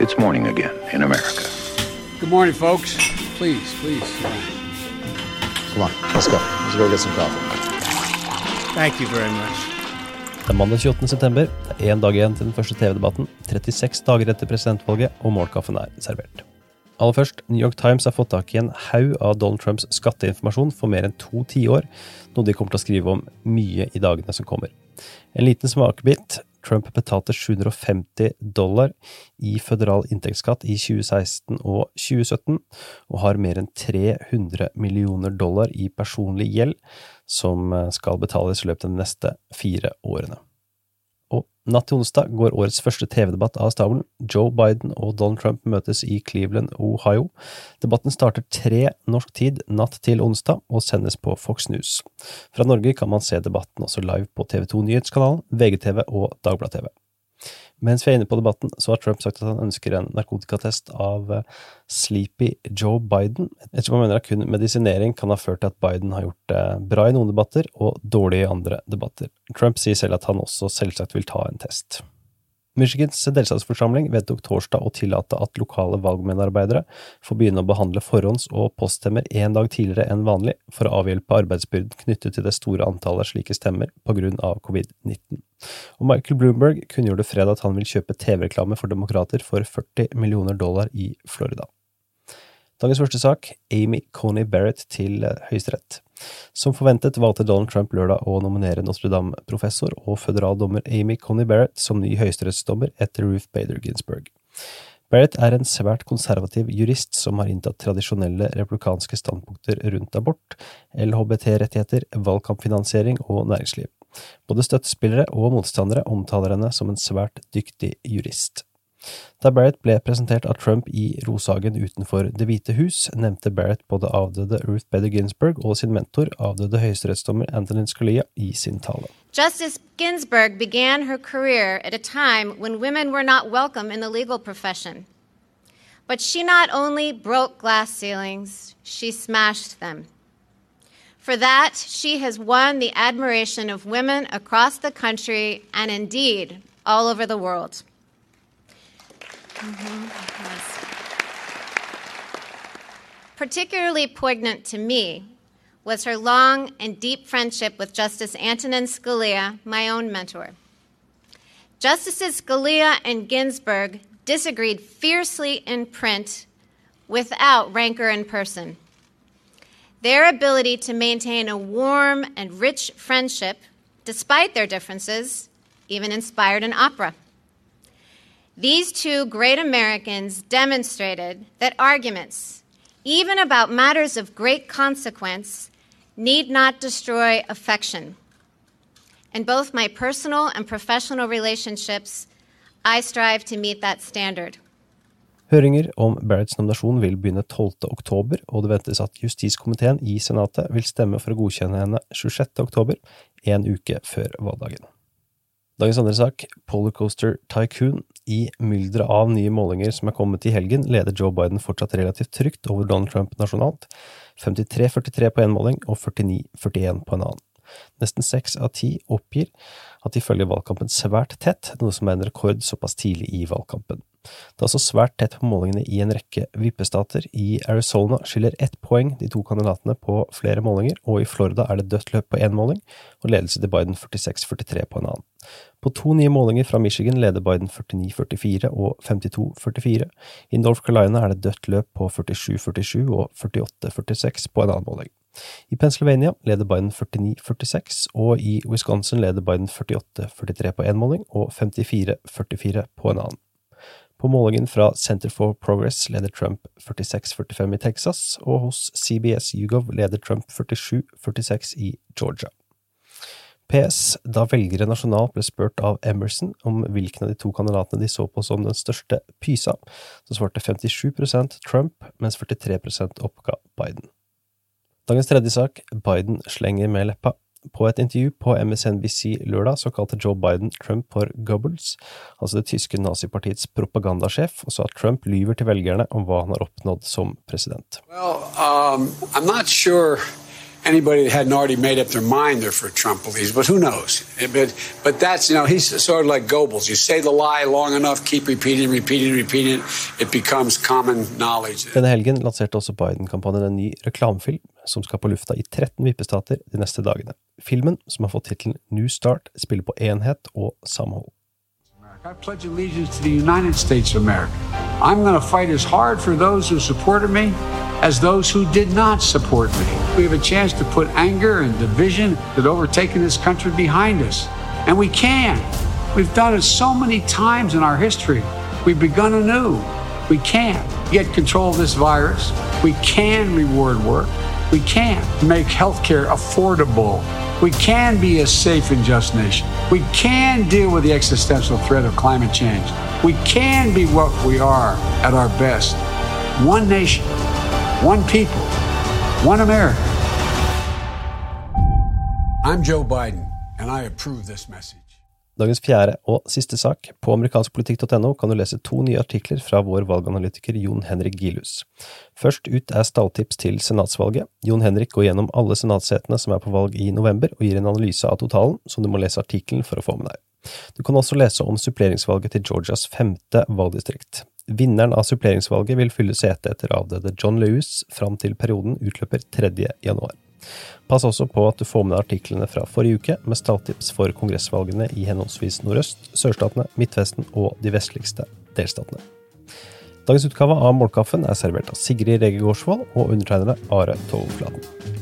It's morning again in America. Good morning, folks. Please, please. Come on, let's go. Let's go get some coffee. Thank you very much. Det er mandag 28. september. Det er én dag igjen til den første TV-debatten. 36 dager etter presidentvalget, og målkaffen er servert. Aller først, New York Times har fått tak i en haug av Donald Trumps skatteinformasjon for mer enn to tiår, noe de kommer til å skrive om mye i dagene som kommer. En liten smakebit. Trump betalte 750 dollar i føderal inntektsskatt i 2016 og 2017, og har mer enn 300 millioner dollar i personlig gjeld som skal betales i løpet av de neste fire årene. Natt til onsdag går årets første TV-debatt av stabelen. Joe Biden og Donald Trump møtes i Cleveland, Ohio. Debatten starter tre norsk tid natt til onsdag og sendes på Fox News. Fra Norge kan man se debatten også live på TV 2 Nyhetskanalen, VGTV og Dagblad-TV. Mens vi er inne på debatten, så har Trump sagt at han ønsker en narkotikatest av eh, Sleepy Joe Biden, ettersom han mener at kun medisinering kan ha ført til at Biden har gjort det bra i noen debatter og dårlig i andre debatter. Trump sier selv at han også selvsagt vil ta en test. Michigans delstatsforsamling vedtok torsdag å tillate at lokale valgmedarbeidere får begynne å behandle forhånds- og poststemmer én dag tidligere enn vanlig for å avhjelpe arbeidsbyrden knyttet til det store antallet slike stemmer på grunn av covid-19. Og Michael Bloomberg kunngjorde fredag at han vil kjøpe TV-reklame for demokrater for 40 millioner dollar i Florida. Dagens første sak, Amy Coney Barrett til Høyesterett. Som forventet valgte Donald Trump lørdag å nominere Notre Dame-professor og føderaldommer Amy Coney Barrett som ny høyesterettsdommer etter Ruth Bader Ginsburg. Barrett er en svært konservativ jurist som har inntatt tradisjonelle republikanske standpunkter rundt abort, LHBT-rettigheter, valgkampfinansiering og næringsliv. Både støttespillere og motstandere omtaler henne som en svært dyktig jurist. Da Barrett ble presentert av Trump i Rosehagen utenfor Det hvite hus, nevnte Barrett både avdøde Ruth Bader Ginsburg og sin mentor, avdøde høyesterettsdommer Antonin Scalia, i sin tale. Justice Ginsburg began her career at a time when women were not welcome in the legal profession. But she not only broke glass ceilings, she smashed them. For that, she has won the admiration of women across the country and indeed all over the world. Mm-hmm. Yes. Particularly poignant to me was her long and deep friendship with Justice Antonin Scalia, my own mentor. Justices Scalia and Ginsburg disagreed fiercely in print without rancor in person. Their ability to maintain a warm and rich friendship, despite their differences, even inspired an opera. These two great Americans demonstrated that arguments, even about matters of great consequence, need not destroy affection. In both my personal and professional relationships, I strive to meet that standard. Høringer om Barretts nominasjon vil begynne 12. oktober, og det ventes at justiskomiteen i Senatet vil stemme for å godkjenne henne 26. oktober, en uke før valgdagen. Dagens andre sak, Polarcoaster Tycoon. I mylderet av nye målinger som er kommet i helgen, leder Joe Biden fortsatt relativt trygt over Donald Trump nasjonalt, 53-43 på én måling og 49-41 på en annen. Nesten seks av ti oppgir at de følger valgkampen svært tett, noe som er en rekord såpass tidlig i valgkampen. Det er også svært tett på målingene i en rekke vippestater. I Arizona skiller ett poeng de to kandidatene på flere målinger, og i Florida er det dødt løp på én måling og ledelse til Biden 46-43 på en annen. På to nye målinger fra Michigan leder Biden 49-44 og 52-44. I North Carolina er det dødt løp på 47-47 og 48-46 på en annen måling. I Pennsylvania leder Biden 49-46, og i Wisconsin leder Biden 48-43 på én måling og 54-44 på en annen. På målingen fra Center for Progress leder Trump 46-45 i Texas, og hos CBS Hugov leder Trump 47-46 i Georgia. PS, da velgere nasjonalt ble spurt av Emerson om hvilken av de to kandidatene de så på som den største pysa, så svarte 57% Trump, mens 43% oppga Biden. Dagens tredje sak, Biden slenger med leppa. På et intervju på MSNBC lørdag så kalte Joe Biden Trump for Goebbels, altså det tyske nazipartiets propagandasjef, og sa at Trump lyver til velgerne om hva han har oppnådd som president. Well, um, I'm not sure anybody that hadn't already made up their mind they're for Trump believes, but who knows? But but that's you know he's sort of like Goebbels. You say the lie long enough, keep repeating, repeating, repeating it, it becomes common knowledge. Denne helgen lanserte også Biden-kampanjen en ny reklamefilm som skal på lufta i 13 vippestater de neste dagene. Filmen, som har fått tittelen New Start, spiller på enhet og samhold. I pledge allegiance to the United States of America. I'm going to fight as hard for those who supported me as those who did not support me. We have a chance to put anger and division that overtaken this country behind us. And we can. We've done it so many times in our history. We've begun anew. We can get control of this virus. We can reward work. We can make healthcare affordable. We can be a safe and just nation. We can deal with the existential threat of climate change. We can be what we are at our best. One nation, one people, one America. I'm Joe Biden, and I approve this message. Dagens fjerde og siste sak. På amerikanskpolitikk.no kan du lese to nye artikler fra vår valganalytiker Jon Henrik Gilhus. Først ut er stalltips til senatsvalget. Jon Henrik går gjennom alle senatssetene som er på valg i november, og gir en analyse av totalen, som du må lese artikkelen for å få med deg. Du kan også lese om suppleringsvalget til Georgias femte valgdistrikt. Vinneren av suppleringsvalget vil fylle setet etter avdøde John Lewis fram til perioden utløper 3. januar. Pass også på at du får med deg artiklene fra forrige uke med stalltips for kongressvalgene i henholdsvis Nordøst, Sørstatene, Midtvesten og de vestligste delstatene. Dagens utgave av Målkaffen er servert av Sigrid Rege Gårdsvold og undertegnede Are Tovflaten.